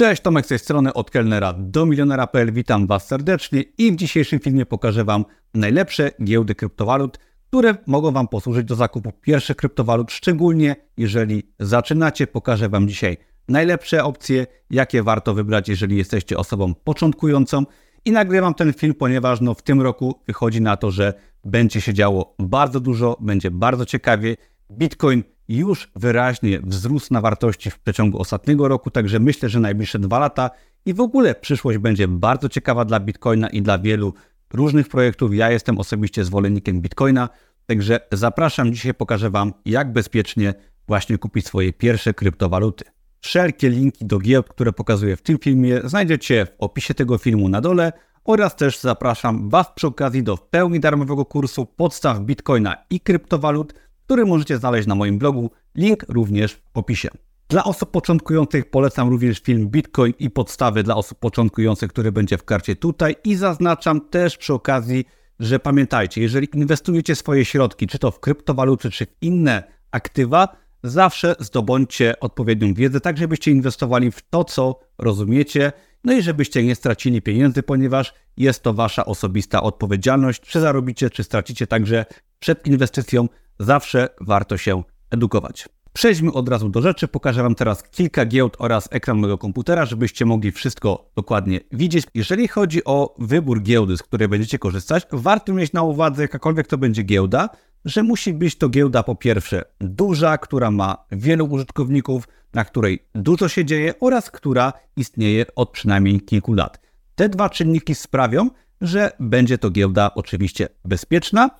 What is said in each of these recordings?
Cześć, Tomek z tej strony od kelnera do milionera.pl. Witam Was serdecznie i w dzisiejszym filmie pokażę Wam najlepsze giełdy kryptowalut, które mogą Wam posłużyć do zakupu pierwszych kryptowalut, szczególnie jeżeli zaczynacie. Pokażę Wam dzisiaj najlepsze opcje, jakie warto wybrać, jeżeli jesteście osobą początkującą. I nagrywam ten film, ponieważ no, w tym roku wychodzi na to, że będzie się działo bardzo dużo, będzie bardzo ciekawie. Bitcoin już wyraźnie wzrósł na wartości w przeciągu ostatniego roku, także myślę, że najbliższe dwa lata i w ogóle przyszłość będzie bardzo ciekawa dla Bitcoina i dla wielu różnych projektów. Ja jestem osobiście zwolennikiem Bitcoina, także zapraszam. Dzisiaj pokażę Wam, jak bezpiecznie właśnie kupić swoje pierwsze kryptowaluty. Wszelkie linki do giełd, które pokazuję w tym filmie, znajdziecie w opisie tego filmu na dole oraz też zapraszam Was przy okazji do w pełni darmowego kursu podstaw Bitcoina i kryptowalut który możecie znaleźć na moim blogu. Link również w opisie. Dla osób początkujących polecam również film Bitcoin i podstawy dla osób początkujących, który będzie w karcie tutaj i zaznaczam też przy okazji, że pamiętajcie, jeżeli inwestujecie swoje środki, czy to w kryptowaluty, czy w inne aktywa, zawsze zdobądźcie odpowiednią wiedzę, tak żebyście inwestowali w to, co rozumiecie, no i żebyście nie stracili pieniędzy, ponieważ jest to wasza osobista odpowiedzialność, czy zarobicie, czy stracicie, także przed inwestycją zawsze warto się edukować. Przejdźmy od razu do rzeczy. Pokażę Wam teraz kilka giełd oraz ekran mojego komputera, żebyście mogli wszystko dokładnie widzieć. Jeżeli chodzi o wybór giełdy, z której będziecie korzystać, warto mieć na uwadze, jakakolwiek to będzie giełda, że musi być to giełda po pierwsze duża, która ma wielu użytkowników, na której dużo się dzieje oraz która istnieje od przynajmniej kilku lat. Te dwa czynniki sprawią, że będzie to giełda oczywiście bezpieczna,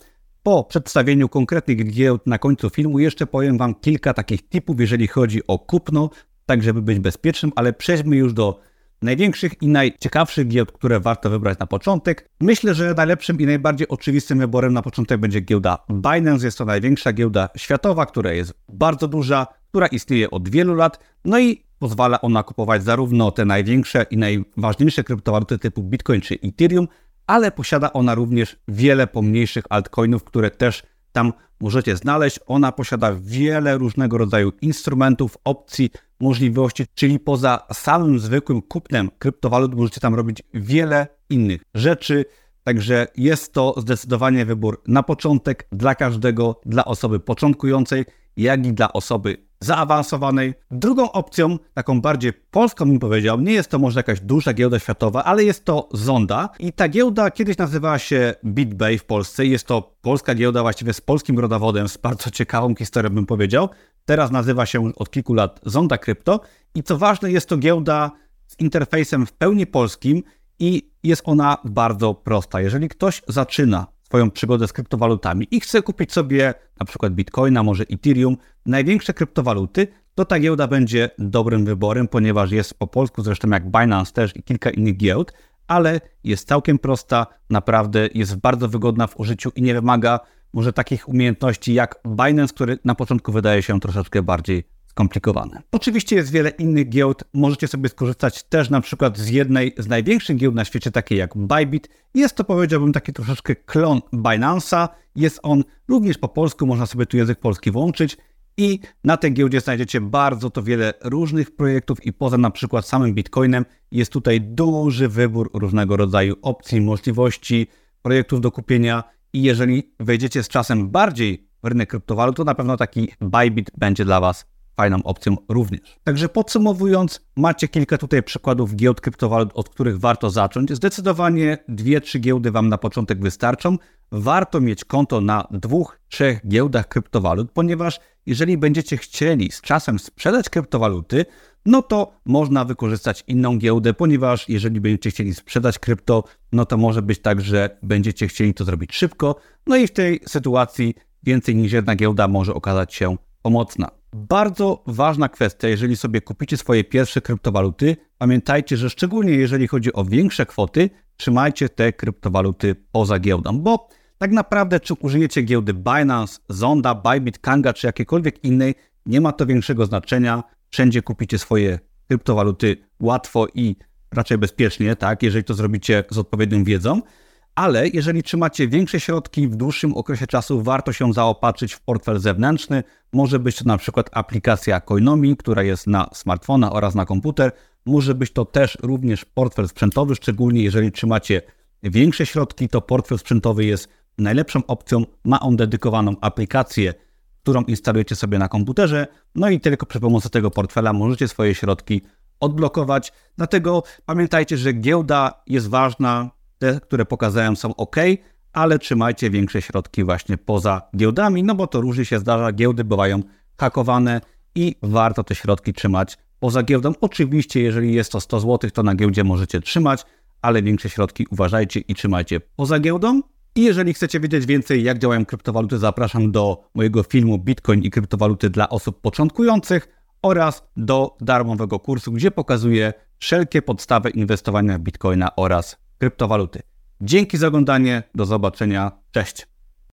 po przedstawieniu konkretnych giełd na końcu filmu jeszcze powiem Wam kilka takich tipów, jeżeli chodzi o kupno, tak żeby być bezpiecznym, ale przejdźmy już do największych i najciekawszych giełd, które warto wybrać na początek. Myślę, że najlepszym i najbardziej oczywistym wyborem na początek będzie giełda Binance. Jest to największa giełda światowa, która jest bardzo duża, która istnieje od wielu lat, no i pozwala ona kupować zarówno te największe i najważniejsze kryptowaluty typu Bitcoin czy Ethereum, ale posiada ona również wiele pomniejszych altcoinów, które też tam możecie znaleźć. Ona posiada wiele różnego rodzaju instrumentów, opcji, możliwości, czyli poza samym zwykłym kupnem kryptowalut możecie tam robić wiele innych rzeczy. Także jest to zdecydowanie wybór na początek dla każdego, dla osoby początkującej, jak i dla osoby zaawansowanej. Drugą opcją, taką bardziej polską bym powiedział, nie jest to może jakaś duża giełda światowa, ale jest to Zonda i ta giełda kiedyś nazywała się BitBay w Polsce. Jest to polska giełda właściwie z polskim rodowodem, z bardzo ciekawą historią bym powiedział. Teraz nazywa się od kilku lat Zonda Krypto i co ważne jest to giełda z interfejsem w pełni polskim i jest ona bardzo prosta. Jeżeli ktoś zaczyna swoją przygodę z kryptowalutami i chce kupić sobie na przykład Bitcoina, może Ethereum, największe kryptowaluty, to ta giełda będzie dobrym wyborem, ponieważ jest po polsku, zresztą jak Binance też i kilka innych giełd, ale jest całkiem prosta, naprawdę jest bardzo wygodna w użyciu i nie wymaga może takich umiejętności jak Binance, który na początku wydaje się troszeczkę bardziej skomplikowane. Oczywiście jest wiele innych giełd. Możecie sobie skorzystać też na przykład z jednej z największych giełd na świecie, takiej jak Bybit. Jest to powiedziałbym taki troszeczkę klon Binance'a. Jest on również po polsku, można sobie tu język polski włączyć. I na tej giełdzie znajdziecie bardzo to wiele różnych projektów i poza na przykład samym Bitcoinem jest tutaj duży wybór różnego rodzaju opcji, możliwości, projektów do kupienia i jeżeli wejdziecie z czasem bardziej w rynek kryptowalut, to na pewno taki Bybit będzie dla Was fajną opcją również. Także podsumowując, macie kilka tutaj przykładów giełd kryptowalut, od których warto zacząć. Zdecydowanie dwie, trzy giełdy Wam na początek wystarczą. Warto mieć konto na dwóch, trzech giełdach kryptowalut, ponieważ jeżeli będziecie chcieli z czasem sprzedać kryptowaluty, no to można wykorzystać inną giełdę, ponieważ jeżeli będziecie chcieli sprzedać krypto, no to może być tak, że będziecie chcieli to zrobić szybko, no i w tej sytuacji więcej niż jedna giełda może okazać się pomocna. Bardzo ważna kwestia, jeżeli sobie kupicie swoje pierwsze kryptowaluty, pamiętajcie, że szczególnie jeżeli chodzi o większe kwoty, trzymajcie te kryptowaluty poza giełdą, bo tak naprawdę czy użyjecie giełdy Binance, Zonda, Bybit, Kanga czy jakiejkolwiek innej, nie ma to większego znaczenia. Wszędzie kupicie swoje kryptowaluty łatwo i raczej bezpiecznie, tak, jeżeli to zrobicie z odpowiednią wiedzą ale jeżeli trzymacie większe środki w dłuższym okresie czasu, warto się zaopatrzyć w portfel zewnętrzny. Może być to na przykład aplikacja Coinomi, która jest na smartfona oraz na komputer. Może być to też również portfel sprzętowy, szczególnie jeżeli trzymacie większe środki, to portfel sprzętowy jest najlepszą opcją. Ma on dedykowaną aplikację, którą instalujecie sobie na komputerze, no i tylko przy pomocy tego portfela możecie swoje środki odblokować. Dlatego pamiętajcie, że giełda jest ważna, te, które pokazałem są ok, ale trzymajcie większe środki właśnie poza giełdami, no bo to różnie się zdarza, giełdy bywają hakowane i warto te środki trzymać poza giełdą. Oczywiście, jeżeli jest to 100 zł, to na giełdzie możecie trzymać, ale większe środki uważajcie i trzymajcie poza giełdą. I jeżeli chcecie wiedzieć więcej, jak działają kryptowaluty, zapraszam do mojego filmu Bitcoin i kryptowaluty dla osób początkujących oraz do darmowego kursu, gdzie pokazuję wszelkie podstawy inwestowania w Bitcoina oraz kryptowaluty. Dzięki za oglądanie, do zobaczenia, cześć!